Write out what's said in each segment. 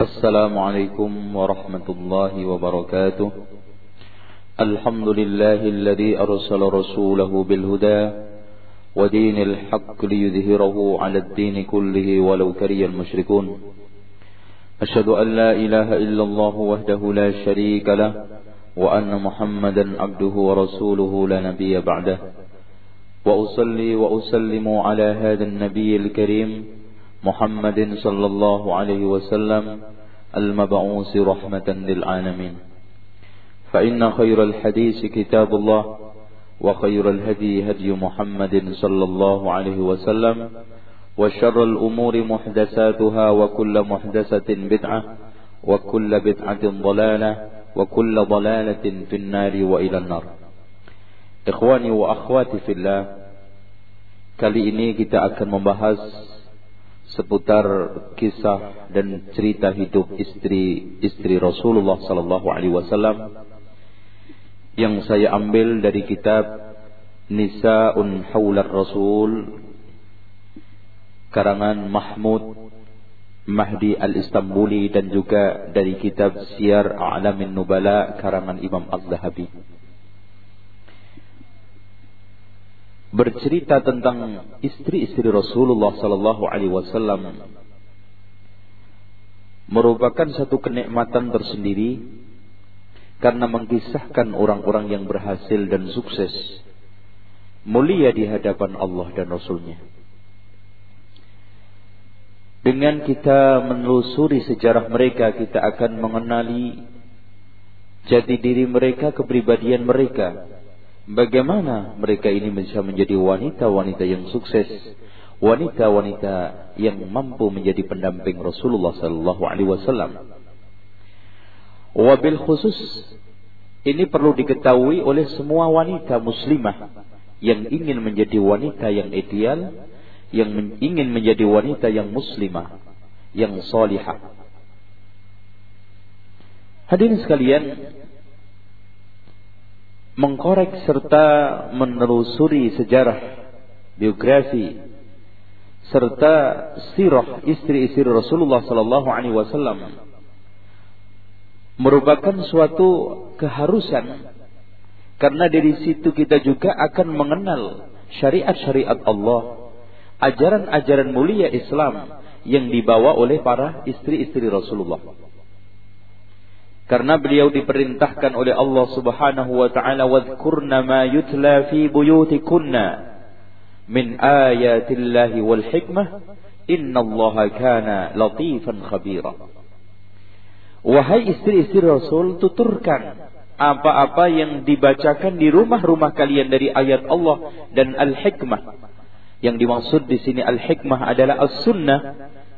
السلام عليكم ورحمة الله وبركاته. الحمد لله الذي أرسل رسوله بالهدى ودين الحق ليظهره على الدين كله ولو كري المشركون. أشهد أن لا إله إلا الله وحده لا شريك له وأن محمدا عبده ورسوله لا نبي بعده. وأصلي وأسلم على هذا النبي الكريم محمد صلى الله عليه وسلم المبعوث رحمة للعالمين. فإن خير الحديث كتاب الله وخير الهدي هدي محمد صلى الله عليه وسلم وشر الأمور محدثاتها وكل محدثة بدعة وكل بدعة ضلالة وكل ضلالة في النار وإلى النار. Ikhwani wa akhwati fillah Kali ini kita akan membahas seputar kisah dan cerita hidup istri-istri Rasulullah sallallahu alaihi wasallam yang saya ambil dari kitab Nisaun Haular Rasul karangan Mahmud Mahdi Al-Istambuli dan juga dari kitab Syiar A'lamin Nubala karangan Imam Az-Zahabi. Bercerita tentang istri-istri Rasulullah sallallahu alaihi wasallam merupakan satu kenikmatan tersendiri karena mengkisahkan orang-orang yang berhasil dan sukses mulia di hadapan Allah dan Rasulnya. Dengan kita menelusuri sejarah mereka, kita akan mengenali jati diri mereka, kepribadian mereka, Bagaimana mereka ini bisa menjadi wanita-wanita yang sukses, wanita-wanita yang mampu menjadi pendamping Rasulullah sallallahu alaihi wasallam. Wabil khusus ini perlu diketahui oleh semua wanita muslimah yang ingin menjadi wanita yang ideal, yang ingin menjadi wanita yang muslimah, yang salihah. Hadirin sekalian, mengkorek serta menelusuri sejarah biografi serta sirah istri-istri Rasulullah sallallahu alaihi wasallam merupakan suatu keharusan karena dari situ kita juga akan mengenal syariat-syariat Allah ajaran-ajaran mulia Islam yang dibawa oleh para istri-istri Rasulullah karena beliau diperintahkan oleh Allah Subhanahu wa taala wadhkurna ma yutla fi buyutikunna min ayatillahi wal hikmah innallaha kana latifan khabira. Wahai istri-istri Rasul tuturkan apa-apa yang dibacakan di rumah-rumah kalian dari ayat Allah dan al-hikmah. Yang dimaksud di sini al-hikmah adalah as-sunnah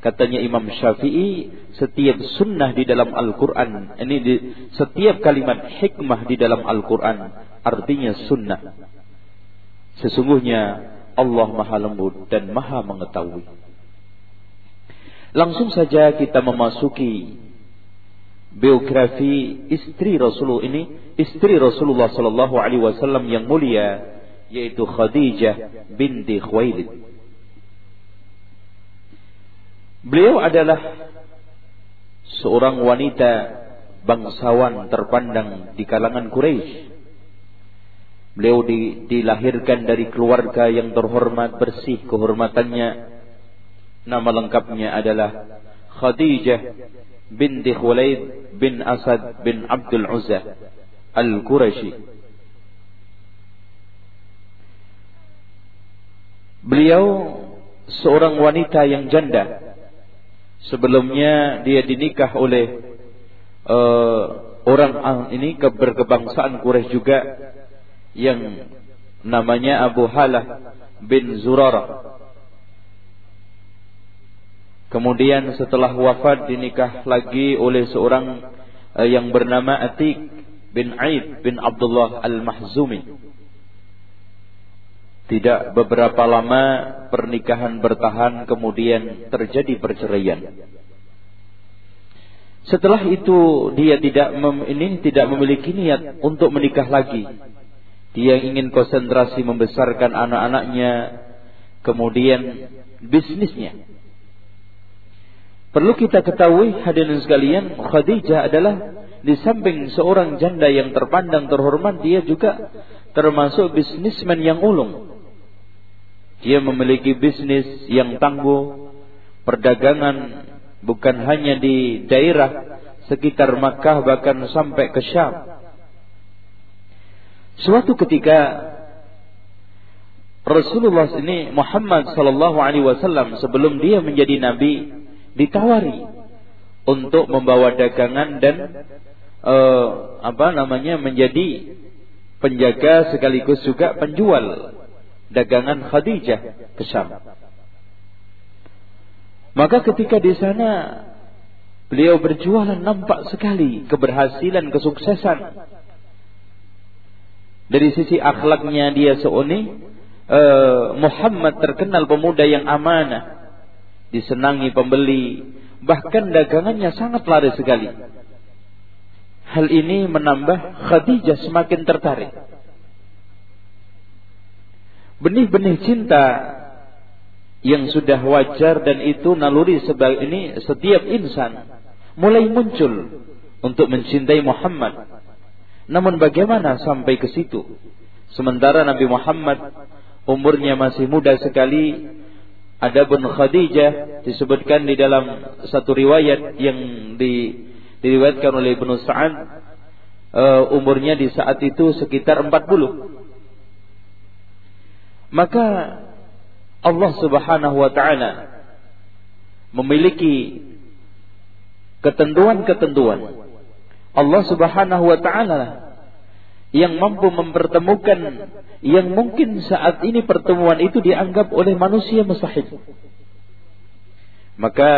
Katanya Imam Syafi'i, setiap sunnah di dalam Al-Quran, ini di, setiap kalimat hikmah di dalam Al-Quran, artinya sunnah. Sesungguhnya Allah maha lembut dan maha mengetahui. Langsung saja kita memasuki biografi istri Rasulullah ini, istri Rasulullah Sallallahu Alaihi Wasallam yang mulia, yaitu Khadijah binti Khuwailid. Beliau adalah seorang wanita bangsawan terpandang di kalangan Quraisy. Beliau di, dilahirkan dari keluarga yang terhormat bersih kehormatannya. Nama lengkapnya adalah Khadijah binti Khulaid bin Asad bin Abdul Uzza Al-Qurashi. Beliau seorang wanita yang janda Sebelumnya dia dinikah oleh uh, orang ini berkebangsaan Quraisy juga yang namanya Abu Halah bin Zurarah. Kemudian setelah wafat dinikah lagi oleh seorang uh, yang bernama Atik bin Aid bin Abdullah Al-Mahzumi. Tidak beberapa lama pernikahan bertahan kemudian terjadi perceraian. Setelah itu dia tidak mem, ini tidak memiliki niat untuk menikah lagi. Dia ingin konsentrasi membesarkan anak-anaknya, kemudian bisnisnya. Perlu kita ketahui hadirin sekalian, Khadijah adalah di samping seorang janda yang terpandang terhormat, dia juga termasuk bisnismen yang ulung. Dia memiliki bisnis yang tangguh, perdagangan bukan hanya di daerah sekitar Makkah bahkan sampai ke Syam. Suatu ketika Rasulullah ini Muhammad sallallahu alaihi wasallam sebelum dia menjadi nabi ditawari untuk membawa dagangan dan uh, apa namanya menjadi penjaga sekaligus juga penjual dagangan Khadijah ke Syam. Maka ketika di sana beliau berjualan nampak sekali keberhasilan, kesuksesan. Dari sisi akhlaknya dia seuni, uh, Muhammad terkenal pemuda yang amanah, disenangi pembeli, bahkan dagangannya sangat laris sekali. Hal ini menambah Khadijah semakin tertarik. Benih-benih cinta yang sudah wajar dan itu naluri sebagai ini setiap insan mulai muncul untuk mencintai Muhammad. Namun bagaimana sampai ke situ? Sementara Nabi Muhammad umurnya masih muda sekali, Adapun Khadijah disebutkan di dalam satu riwayat yang di, diriwayatkan oleh Ibnu Sa'ad uh, umurnya di saat itu sekitar 40. Maka Allah Subhanahu wa taala memiliki ketentuan-ketentuan. Allah Subhanahu wa taala yang mampu mempertemukan yang mungkin saat ini pertemuan itu dianggap oleh manusia mustahil. Maka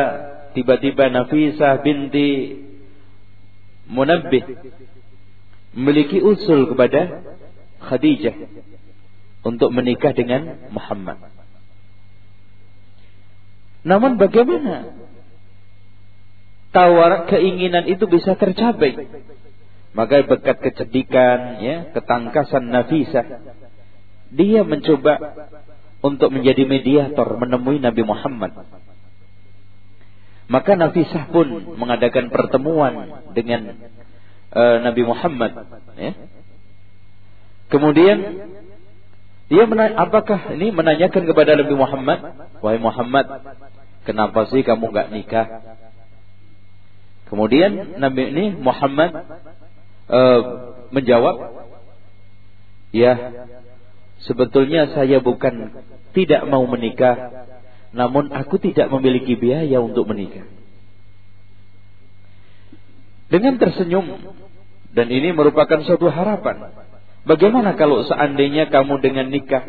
tiba-tiba Nafisah binti Munabbih memiliki usul kepada Khadijah untuk menikah dengan Muhammad. Namun bagaimana tawar keinginan itu bisa tercapai? Maka berkat kecedikan, ya, ketangkasan Nafisah, dia mencoba untuk menjadi mediator menemui Nabi Muhammad. Maka Nafisah pun mengadakan pertemuan dengan uh, Nabi Muhammad. Ya. Kemudian dia menanya, apakah ini menanyakan kepada Nabi Muhammad, wahai Muhammad, kenapa sih kamu nggak nikah? Kemudian Nabi ini Muhammad uh, menjawab, ya sebetulnya saya bukan tidak mau menikah, namun aku tidak memiliki biaya untuk menikah. Dengan tersenyum dan ini merupakan suatu harapan. Bagaimana kalau seandainya kamu dengan nikah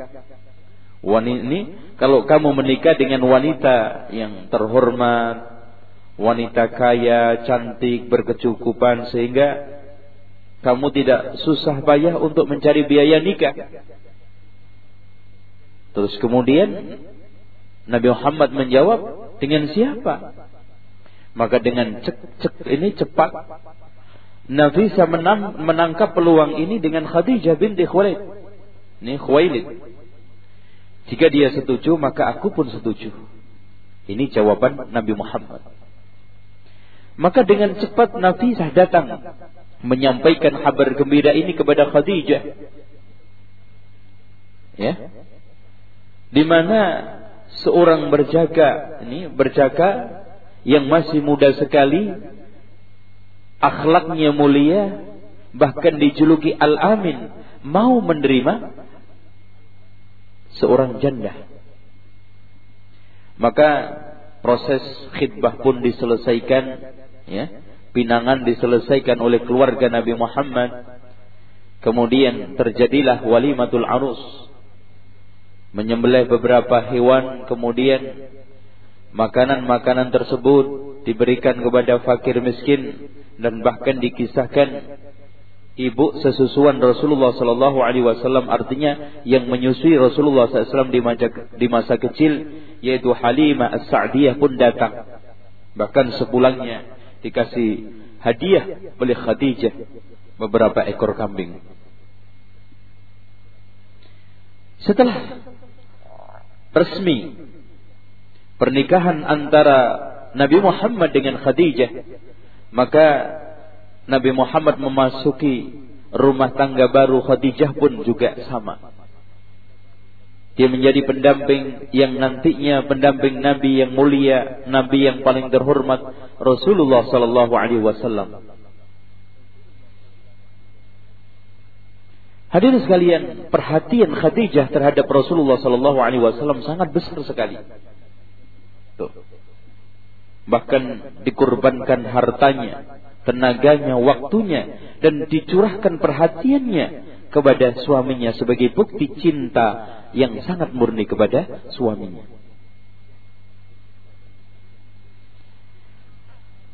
wanita ini kalau kamu menikah dengan wanita yang terhormat, wanita kaya, cantik, berkecukupan sehingga kamu tidak susah payah untuk mencari biaya nikah. Terus kemudian Nabi Muhammad menjawab dengan siapa? Maka dengan cek, cek ini cepat Nabi bisa menang, menangkap peluang ini dengan Khadijah binti Khuwailid. Ini Khuwailid. Jika dia setuju maka aku pun setuju. Ini jawaban Nabi Muhammad. Maka dengan cepat Nafisah datang menyampaikan kabar gembira ini kepada Khadijah. Ya. Di mana seorang berjaga ini berjaga yang masih muda sekali akhlaknya mulia bahkan dijuluki Al-Amin mau menerima seorang janda. Maka proses khidbah pun diselesaikan ya pinangan diselesaikan oleh keluarga Nabi Muhammad. Kemudian terjadilah walimatul arus. Menyembelih beberapa hewan, kemudian makanan-makanan tersebut diberikan kepada fakir miskin dan bahkan dikisahkan ibu sesusuan Rasulullah Sallallahu Alaihi Wasallam artinya yang menyusui Rasulullah SAW di masa, di masa kecil yaitu Halimah As-Sa'diyah pun datang bahkan sepulangnya dikasih hadiah oleh Khadijah beberapa ekor kambing. Setelah resmi pernikahan antara Nabi Muhammad dengan Khadijah, maka Nabi Muhammad memasuki rumah tangga baru Khadijah pun juga sama. Dia menjadi pendamping yang nantinya pendamping Nabi yang mulia, Nabi yang paling terhormat, Rasulullah sallallahu alaihi wasallam. Hadirin sekalian, perhatian Khadijah terhadap Rasulullah sallallahu alaihi wasallam sangat besar sekali. Bahkan dikorbankan hartanya, tenaganya, waktunya dan dicurahkan perhatiannya kepada suaminya sebagai bukti cinta yang sangat murni kepada suaminya.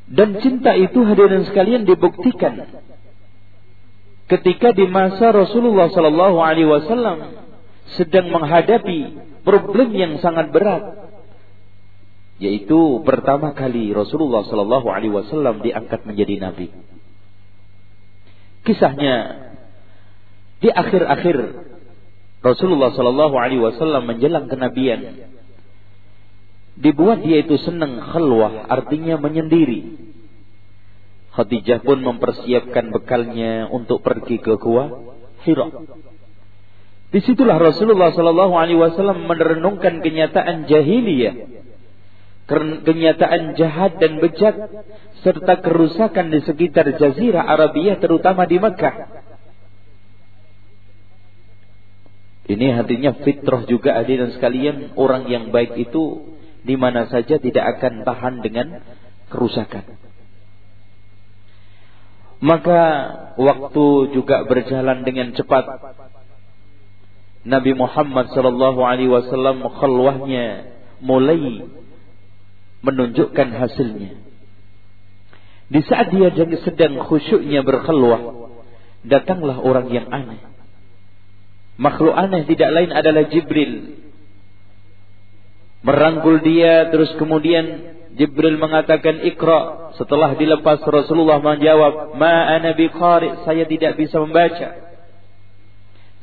Dan cinta itu hadirin sekalian dibuktikan ketika di masa Rasulullah Sallallahu Alaihi Wasallam sedang menghadapi problem yang sangat berat, yaitu pertama kali Rasulullah Sallallahu Alaihi Wasallam diangkat menjadi nabi. Kisahnya di akhir-akhir Rasulullah Shallallahu Alaihi Wasallam menjelang kenabian dibuat dia itu senang khalwah artinya menyendiri. Khadijah pun mempersiapkan bekalnya untuk pergi ke gua Hira. Di situlah Rasulullah Shallallahu Alaihi Wasallam merenungkan kenyataan jahiliyah kenyataan jahat dan bejat serta kerusakan di sekitar Jazirah Arabia terutama di Mekah Ini hatinya fitrah juga dan sekalian orang yang baik itu di mana saja tidak akan tahan dengan kerusakan. Maka waktu juga berjalan dengan cepat. Nabi Muhammad sallallahu alaihi wasallam khalwahnya mulai menunjukkan hasilnya. Di saat dia sedang khusyuknya berkhalwah, datanglah orang yang aneh Makhluk aneh tidak lain adalah Jibril. Merangkul dia terus kemudian Jibril mengatakan Iqra. Setelah dilepas Rasulullah menjawab, Ma ana biqari, saya tidak bisa membaca.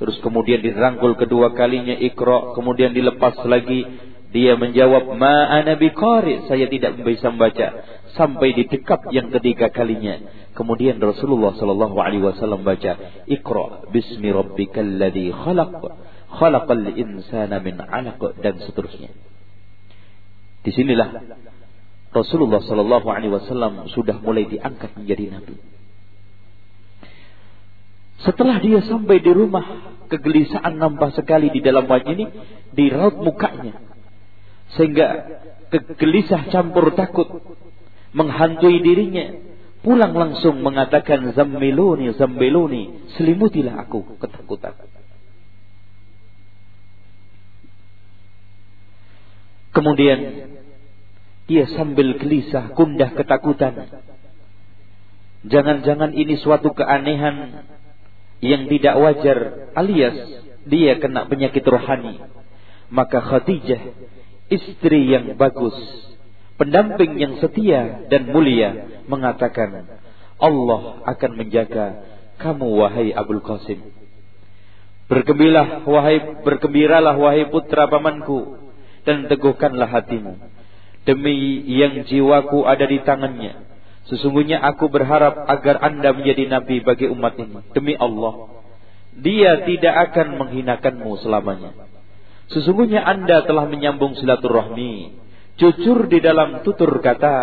Terus kemudian dirangkul kedua kalinya Iqra, kemudian dilepas lagi dia menjawab, Ma ana biqari, saya tidak bisa membaca. Sampai didekap yang ketiga kalinya. Kemudian Rasulullah sallallahu alaihi wasallam baca, "Iqra bismi rabbikal ladzi khalaq, khalaqal insana min 'alaq" dan seterusnya. Di sinilah Rasulullah sallallahu alaihi wasallam sudah mulai diangkat menjadi nabi. Setelah dia sampai di rumah, kegelisahan nampak sekali di dalam wajah ini, di raut mukanya. Sehingga kegelisah campur takut menghantui dirinya. Pulang langsung mengatakan zammiluni zammiluni selimutilah aku ketakutan. Kemudian dia sambil gelisah kundah ketakutan. Jangan-jangan ini suatu keanehan yang tidak wajar alias dia kena penyakit rohani. Maka Khadijah istri yang bagus pendamping yang setia dan mulia mengatakan, Allah akan menjaga kamu wahai Abul Qasim. Bergembiralah wahai bergembiralah wahai putra pamanku dan teguhkanlah hatimu. Demi yang jiwaku ada di tangannya. Sesungguhnya aku berharap agar Anda menjadi nabi bagi umat ini. Demi Allah, Dia tidak akan menghinakanmu selamanya. Sesungguhnya Anda telah menyambung silaturahmi jujur di dalam tutur kata,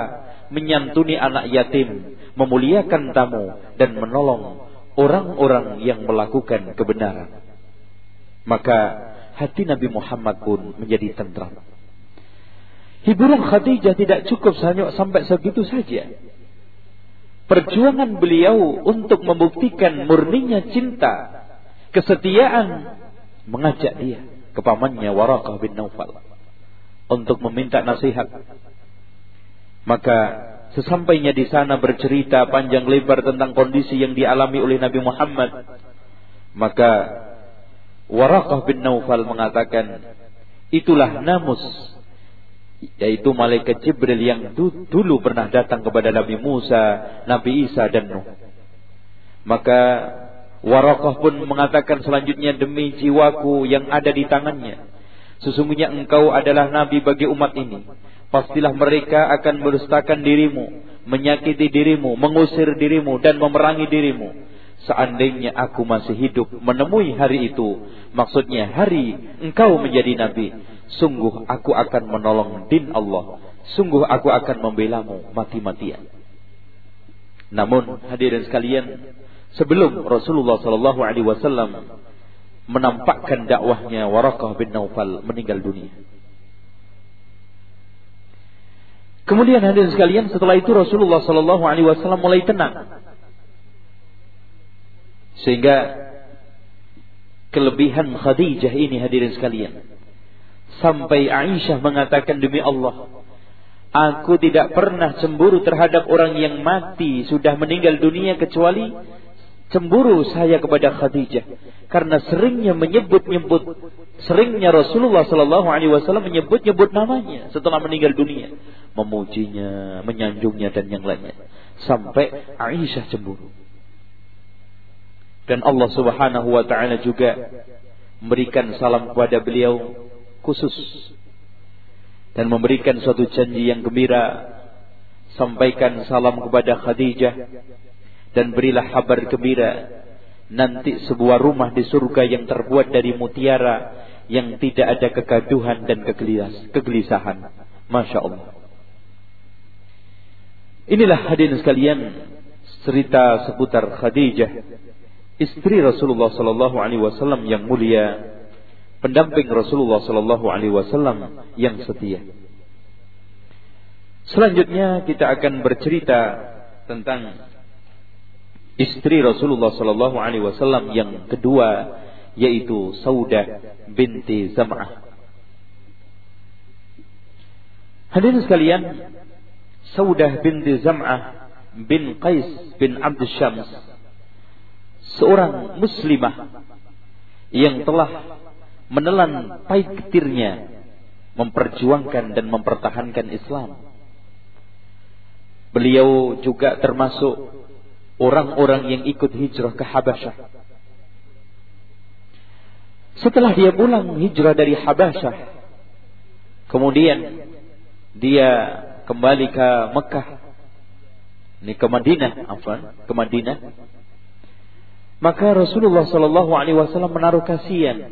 menyantuni anak yatim, memuliakan tamu, dan menolong orang-orang yang melakukan kebenaran. Maka hati Nabi Muhammad pun menjadi tentram. Hiburan Khadijah tidak cukup sampai segitu saja. Perjuangan beliau untuk membuktikan murninya cinta, kesetiaan, mengajak dia ke pamannya Warakah bin Naufal untuk meminta nasihat. Maka sesampainya di sana bercerita panjang lebar tentang kondisi yang dialami oleh Nabi Muhammad. Maka Warakah bin Naufal mengatakan, itulah namus yaitu malaikat Jibril yang dulu pernah datang kepada Nabi Musa, Nabi Isa dan Nuh. Maka Warakah pun mengatakan selanjutnya demi jiwaku yang ada di tangannya Sesungguhnya engkau adalah nabi bagi umat ini. pastilah mereka akan merustakan dirimu, menyakiti dirimu, mengusir dirimu dan memerangi dirimu. Seandainya aku masih hidup menemui hari itu, maksudnya hari engkau menjadi nabi, sungguh aku akan menolong din Allah, sungguh aku akan membelamu mati-matian. Namun hadirin sekalian, sebelum Rasulullah Shallallahu Alaihi Wasallam menampakkan dakwahnya Warakah bin Naufal meninggal dunia. Kemudian hadirin sekalian setelah itu Rasulullah Shallallahu Alaihi Wasallam mulai tenang, sehingga kelebihan Khadijah ini hadirin sekalian, sampai Aisyah mengatakan demi Allah, aku tidak pernah cemburu terhadap orang yang mati sudah meninggal dunia kecuali cemburu saya kepada Khadijah karena seringnya menyebut-nyebut seringnya Rasulullah Shallallahu Alaihi Wasallam menyebut-nyebut namanya setelah meninggal dunia memujinya menyanjungnya dan yang lainnya sampai Aisyah cemburu. Dan Allah Subhanahu Wa Taala juga memberikan salam kepada beliau khusus dan memberikan suatu janji yang gembira sampaikan salam kepada Khadijah dan berilah kabar gembira nanti sebuah rumah di surga yang terbuat dari mutiara yang tidak ada kegaduhan dan kegelisahan. Masya Allah. Inilah hadirin sekalian cerita seputar Khadijah, istri Rasulullah Sallallahu Alaihi Wasallam yang mulia, pendamping Rasulullah Sallallahu Alaihi Wasallam yang setia. Selanjutnya kita akan bercerita tentang istri Rasulullah Sallallahu Alaihi Wasallam yang kedua yaitu Saudah binti Zam'ah. Hadirin sekalian, Saudah binti Zam'ah bin Qais bin Abd Syams seorang muslimah yang telah menelan pahit getirnya memperjuangkan dan mempertahankan Islam. Beliau juga termasuk orang-orang yang ikut hijrah ke Habasyah. Setelah dia pulang hijrah dari Habasyah, kemudian dia kembali ke Mekah, ini ke Madinah, afan, ke Madinah. Maka Rasulullah Shallallahu Alaihi Wasallam menaruh kasihan.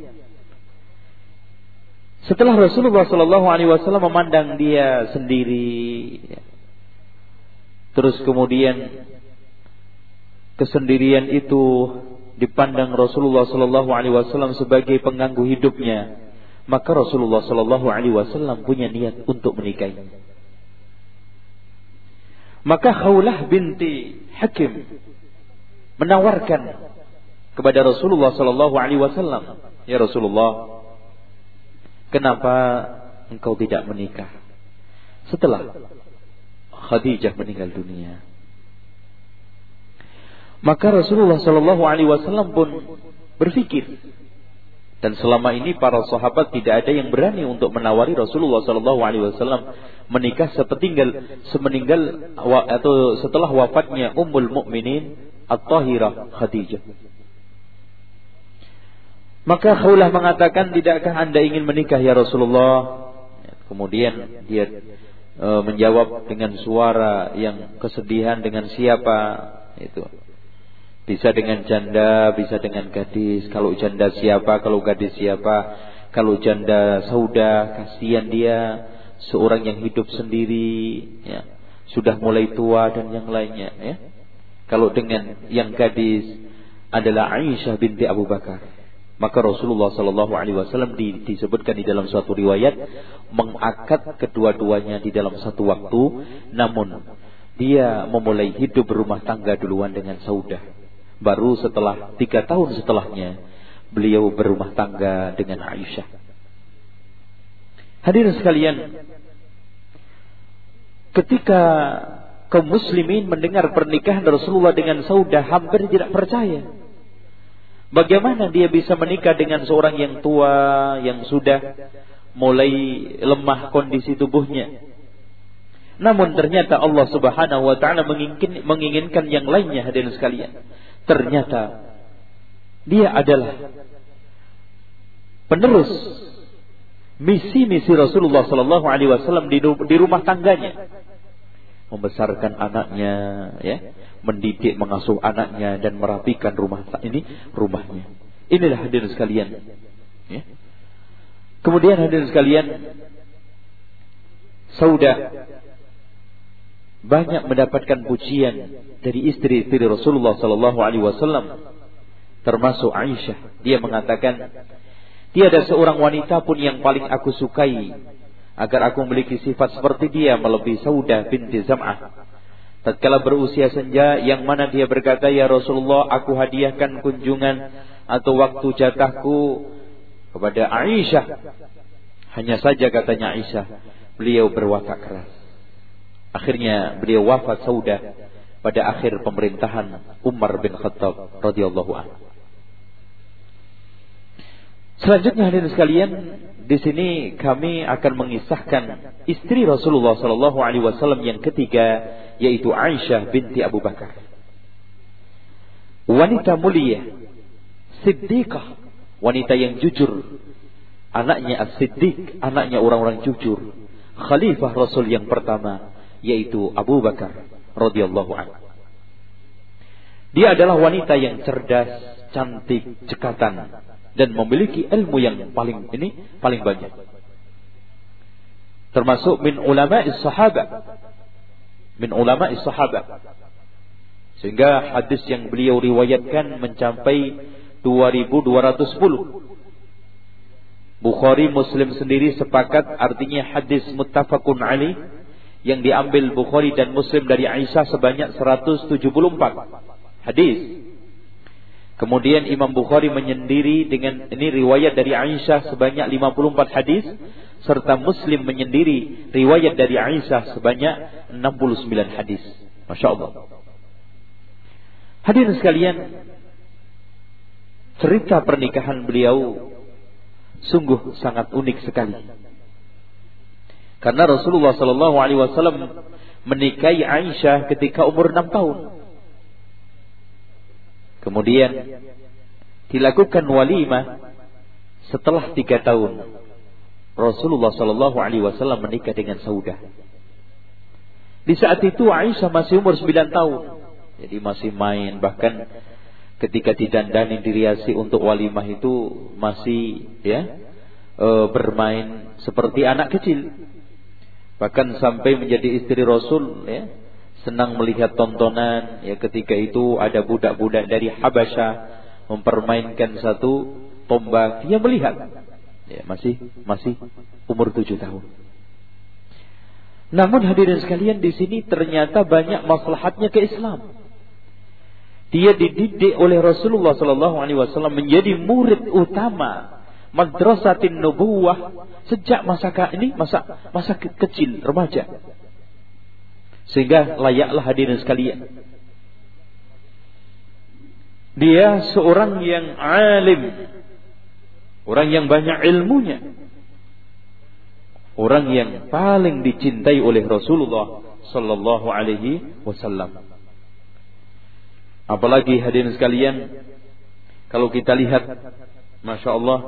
Setelah Rasulullah Shallallahu Alaihi Wasallam memandang dia sendiri, terus kemudian kesendirian itu dipandang Rasulullah Sallallahu Alaihi Wasallam sebagai pengganggu hidupnya, maka Rasulullah Sallallahu Alaihi Wasallam punya niat untuk menikahinya. Maka Khawlah binti Hakim menawarkan kepada Rasulullah Sallallahu Alaihi Wasallam, ya Rasulullah, kenapa engkau tidak menikah setelah Khadijah meninggal dunia? Maka Rasulullah Shallallahu Alaihi Wasallam pun berpikir dan selama ini para sahabat tidak ada yang berani untuk menawari Rasulullah Shallallahu Alaihi Wasallam menikah sepeninggal semeninggal atau setelah wafatnya Ummul Mukminin At-Tahirah Khadijah. Maka Khawlah mengatakan, tidakkah anda ingin menikah ya Rasulullah? Kemudian dia e, menjawab dengan suara yang kesedihan dengan siapa? Itu bisa dengan janda, bisa dengan gadis. Kalau janda siapa, kalau gadis siapa. Kalau janda sauda, kasihan dia. Seorang yang hidup sendiri, ya. sudah mulai tua dan yang lainnya. Ya. Kalau dengan yang gadis adalah Aisyah binti Abu Bakar. Maka Rasulullah Shallallahu Alaihi Wasallam disebutkan di dalam suatu riwayat mengakad kedua-duanya di dalam satu waktu, namun dia memulai hidup berumah tangga duluan dengan Saudah Baru setelah tiga tahun setelahnya beliau berumah tangga dengan Aisyah. Hadirin sekalian, ketika kaum muslimin mendengar pernikahan Rasulullah dengan Saudah hampir tidak percaya. Bagaimana dia bisa menikah dengan seorang yang tua, yang sudah mulai lemah kondisi tubuhnya. Namun ternyata Allah Subhanahu wa taala menginginkan, yang lainnya hadirin sekalian. Ternyata dia adalah penerus misi-misi Rasulullah Sallallahu Alaihi Wasallam di rumah tangganya, membesarkan anaknya, ya, mendidik, mengasuh anaknya dan merapikan rumah ini rumahnya. Inilah hadirin sekalian. Ya. Kemudian hadirin sekalian, Sauda banyak mendapatkan pujian dari istri-istri Rasulullah Sallallahu Alaihi Wasallam, termasuk Aisyah. Dia mengatakan, tiada seorang wanita pun yang paling aku sukai agar aku memiliki sifat seperti dia melebihi Saudah binti Zam'ah. Tatkala berusia senja yang mana dia berkata, "Ya Rasulullah, aku hadiahkan kunjungan atau waktu jatahku kepada Aisyah." Hanya saja katanya Aisyah, beliau berwatak keras. Akhirnya beliau wafat sauda pada akhir pemerintahan Umar bin Khattab radhiyallahu anhu. Selanjutnya hadirin sekalian, di sini kami akan mengisahkan istri Rasulullah sallallahu alaihi wasallam yang ketiga yaitu Aisyah binti Abu Bakar. Wanita mulia, siddiqah, wanita yang jujur, anaknya As-Siddiq, anaknya orang-orang jujur, khalifah Rasul yang pertama yaitu Abu Bakar radhiyallahu anhu. Dia adalah wanita yang cerdas, cantik, cekatan dan memiliki ilmu yang paling ini paling banyak. Termasuk min ulama sahabat. Min ulama sahabat. Sehingga hadis yang beliau riwayatkan mencapai 2210. Bukhari Muslim sendiri sepakat artinya hadis muttafaqun alaih yang diambil Bukhari dan Muslim dari Aisyah sebanyak 174 hadis. Kemudian Imam Bukhari menyendiri dengan ini riwayat dari Aisyah sebanyak 54 hadis serta Muslim menyendiri riwayat dari Aisyah sebanyak 69 hadis. Masya Allah. Hadirin sekalian, cerita pernikahan beliau sungguh sangat unik sekali. Karena Rasulullah Shallallahu Alaihi Wasallam menikahi Aisyah ketika umur enam tahun. Kemudian dilakukan walimah setelah tiga tahun. Rasulullah Shallallahu Alaihi Wasallam menikah dengan Saudah. Di saat itu Aisyah masih umur sembilan tahun, jadi masih main bahkan ketika didandani diriasi untuk walimah itu masih ya e, bermain seperti anak kecil bahkan sampai menjadi istri Rasul ya senang melihat tontonan ya ketika itu ada budak-budak dari Habasyah mempermainkan satu tombak dia melihat ya masih masih umur tujuh tahun. Namun hadirin sekalian di sini ternyata banyak maslahatnya ke Islam. Dia dididik oleh Rasulullah Sallallahu Alaihi Wasallam menjadi murid utama madrasatin nubuwah. Sejak masa ini masa masa kecil remaja. Sehingga layaklah hadirin sekalian. Dia seorang yang alim. Orang yang banyak ilmunya. Orang yang paling dicintai oleh Rasulullah sallallahu alaihi wasallam. Apalagi hadirin sekalian kalau kita lihat Masya Allah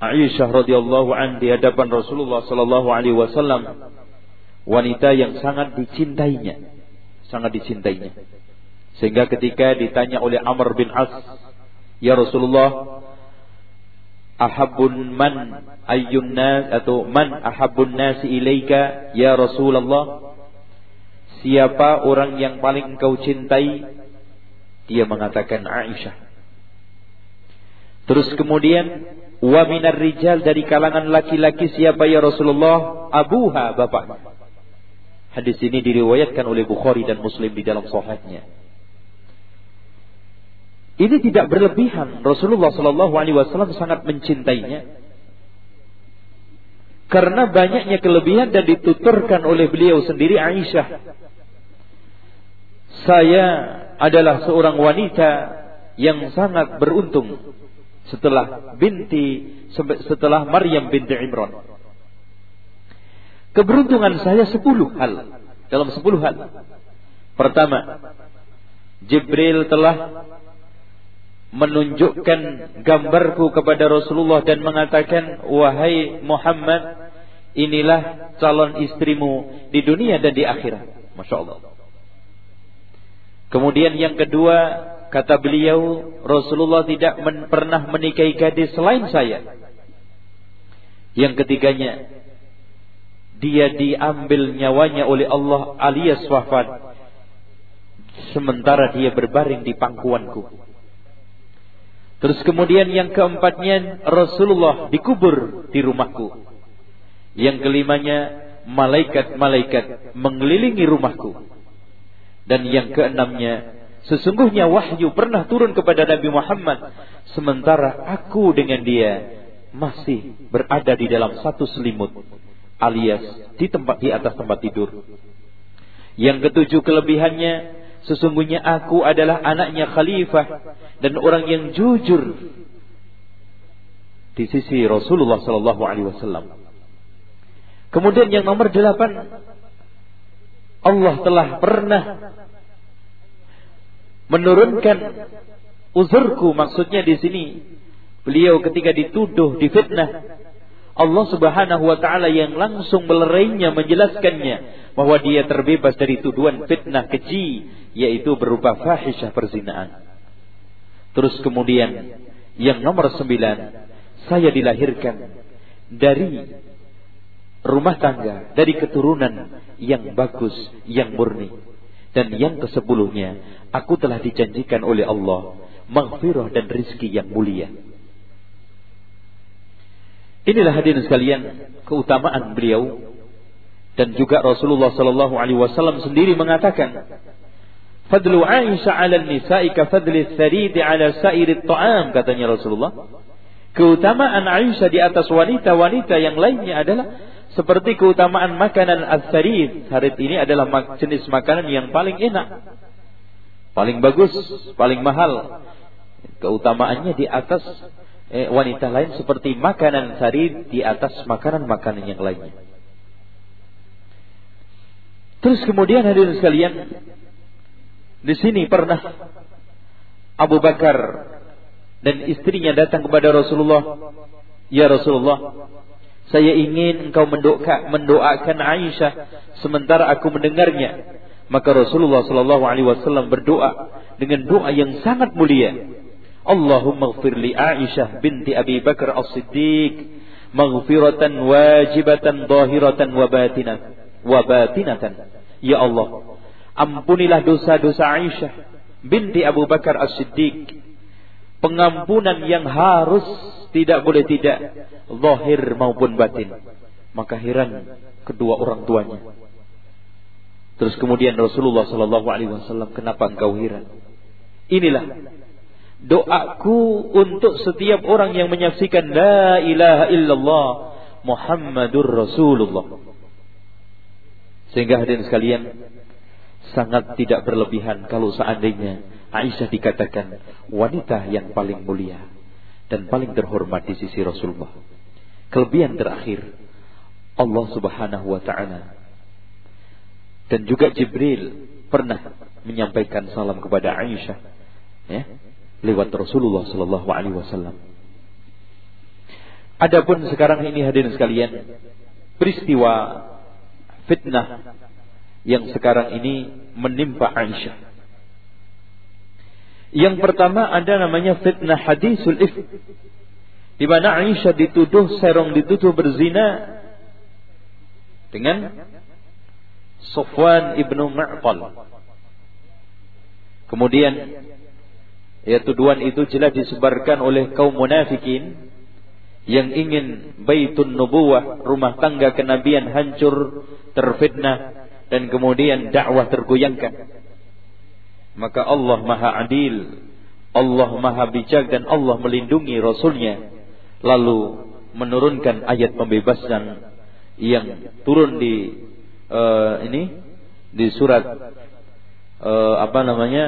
Aisyah radhiyallahu an di hadapan Rasulullah sallallahu alaihi wasallam wanita yang sangat dicintainya, sangat dicintainya. Sehingga ketika ditanya oleh Amr bin As, "Ya Rasulullah, ahabbun man ayyun nas atau man ahabbun nasi ilaika ya Rasulullah?" Siapa orang yang paling engkau cintai? Dia mengatakan Aisyah. Terus kemudian Wa minar rijal dari kalangan laki-laki siapa ya Rasulullah? Abuha bapak. Hadis ini diriwayatkan oleh Bukhari dan Muslim di dalam sahihnya. Ini tidak berlebihan. Rasulullah Shallallahu Alaihi Wasallam sangat mencintainya. Karena banyaknya kelebihan dan dituturkan oleh beliau sendiri Aisyah. Saya adalah seorang wanita yang sangat beruntung setelah binti setelah Maryam binti Imran. Keberuntungan saya sepuluh hal dalam sepuluh hal. Pertama, Jibril telah menunjukkan gambarku kepada Rasulullah dan mengatakan wahai Muhammad inilah calon istrimu di dunia dan di akhirat Masya Allah kemudian yang kedua kata beliau Rasulullah tidak men pernah menikahi gadis selain saya yang ketiganya dia diambil nyawanya oleh Allah alias wafat sementara dia berbaring di pangkuanku Terus kemudian yang keempatnya Rasulullah dikubur di rumahku. Yang kelimanya malaikat-malaikat mengelilingi rumahku. Dan yang keenamnya sesungguhnya wahyu pernah turun kepada Nabi Muhammad sementara aku dengan dia masih berada di dalam satu selimut alias di tempat di atas tempat tidur. Yang ketujuh kelebihannya Sesungguhnya aku adalah anaknya khalifah dan orang yang jujur di sisi Rasulullah Sallallahu Alaihi Wasallam. Kemudian yang nomor delapan, Allah telah pernah menurunkan uzurku maksudnya di sini beliau ketika dituduh difitnah Allah Subhanahu wa taala yang langsung melerainya menjelaskannya bahwa dia terbebas dari tuduhan fitnah keji yaitu berupa fahisyah perzinaan. Terus kemudian yang nomor sembilan, saya dilahirkan dari rumah tangga, dari keturunan yang bagus, yang murni. Dan yang kesepuluhnya, aku telah dijanjikan oleh Allah maghfirah dan rizki yang mulia. Inilah hadirin sekalian keutamaan beliau dan juga Rasulullah Sallallahu Alaihi Wasallam sendiri mengatakan Fadlu Aisyah ala nisa'i ka fadli tharid ala sa'iri ta'am katanya Rasulullah. Keutamaan Aisyah di atas wanita-wanita yang lainnya adalah seperti keutamaan makanan as-sarid. Sarid ini adalah jenis makanan yang paling enak. Paling bagus, paling mahal. Keutamaannya di atas eh, wanita lain seperti makanan sarid di atas makanan-makanan yang lainnya. Terus kemudian hadirin sekalian, di sini pernah Abu Bakar dan istrinya datang kepada Rasulullah. Ya Rasulullah, saya ingin engkau mendoakan, mendoakan Aisyah sementara aku mendengarnya. Maka Rasulullah Shallallahu Alaihi Wasallam berdoa dengan doa yang sangat mulia. Allahumma gfir li Aisyah binti Abi Bakar as-Siddiq maghfiratan wajibatan zahiratan wa batinatan wa batinatan. Ya Allah, Ampunilah dosa-dosa Aisyah binti Abu Bakar As-Siddiq. Pengampunan yang harus tidak boleh tidak zahir maupun batin. Maka heran kedua orang tuanya. Terus kemudian Rasulullah Sallallahu Alaihi Wasallam, kenapa engkau heran? Inilah doaku untuk setiap orang yang menyaksikan La ilaha illallah Muhammadur Rasulullah. Sehingga hadirin sekalian, sangat tidak berlebihan kalau seandainya Aisyah dikatakan wanita yang paling mulia dan paling terhormat di sisi Rasulullah. Kelebihan terakhir Allah Subhanahu wa taala dan juga Jibril pernah menyampaikan salam kepada Aisyah ya lewat Rasulullah sallallahu alaihi wasallam. Adapun sekarang ini hadirin sekalian, peristiwa fitnah yang sekarang ini menimpa Aisyah. Yang pertama ada namanya fitnah hadisul if. Di mana Aisyah dituduh serong dituduh berzina dengan Sofwan ibnu Ma'qal. Kemudian ya tuduhan itu jelas disebarkan oleh kaum munafikin yang ingin baitun nubuwah rumah tangga kenabian hancur terfitnah dan kemudian dakwah tergoyangkan. Maka Allah Maha Adil, Allah Maha Bijak dan Allah melindungi Rasulnya. Lalu menurunkan ayat pembebasan yang turun di uh, ini di surat uh, apa namanya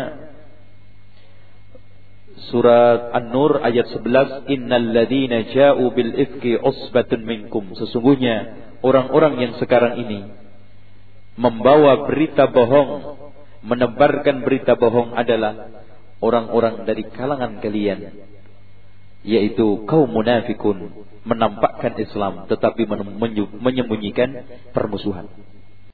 surat An-Nur ayat 11 innal ladzina ja'u bil ifki usbatun minkum sesungguhnya orang-orang yang sekarang ini membawa berita bohong, menebarkan berita bohong adalah orang-orang dari kalangan kalian yaitu kaum munafikun menampakkan Islam tetapi menyembunyikan permusuhan.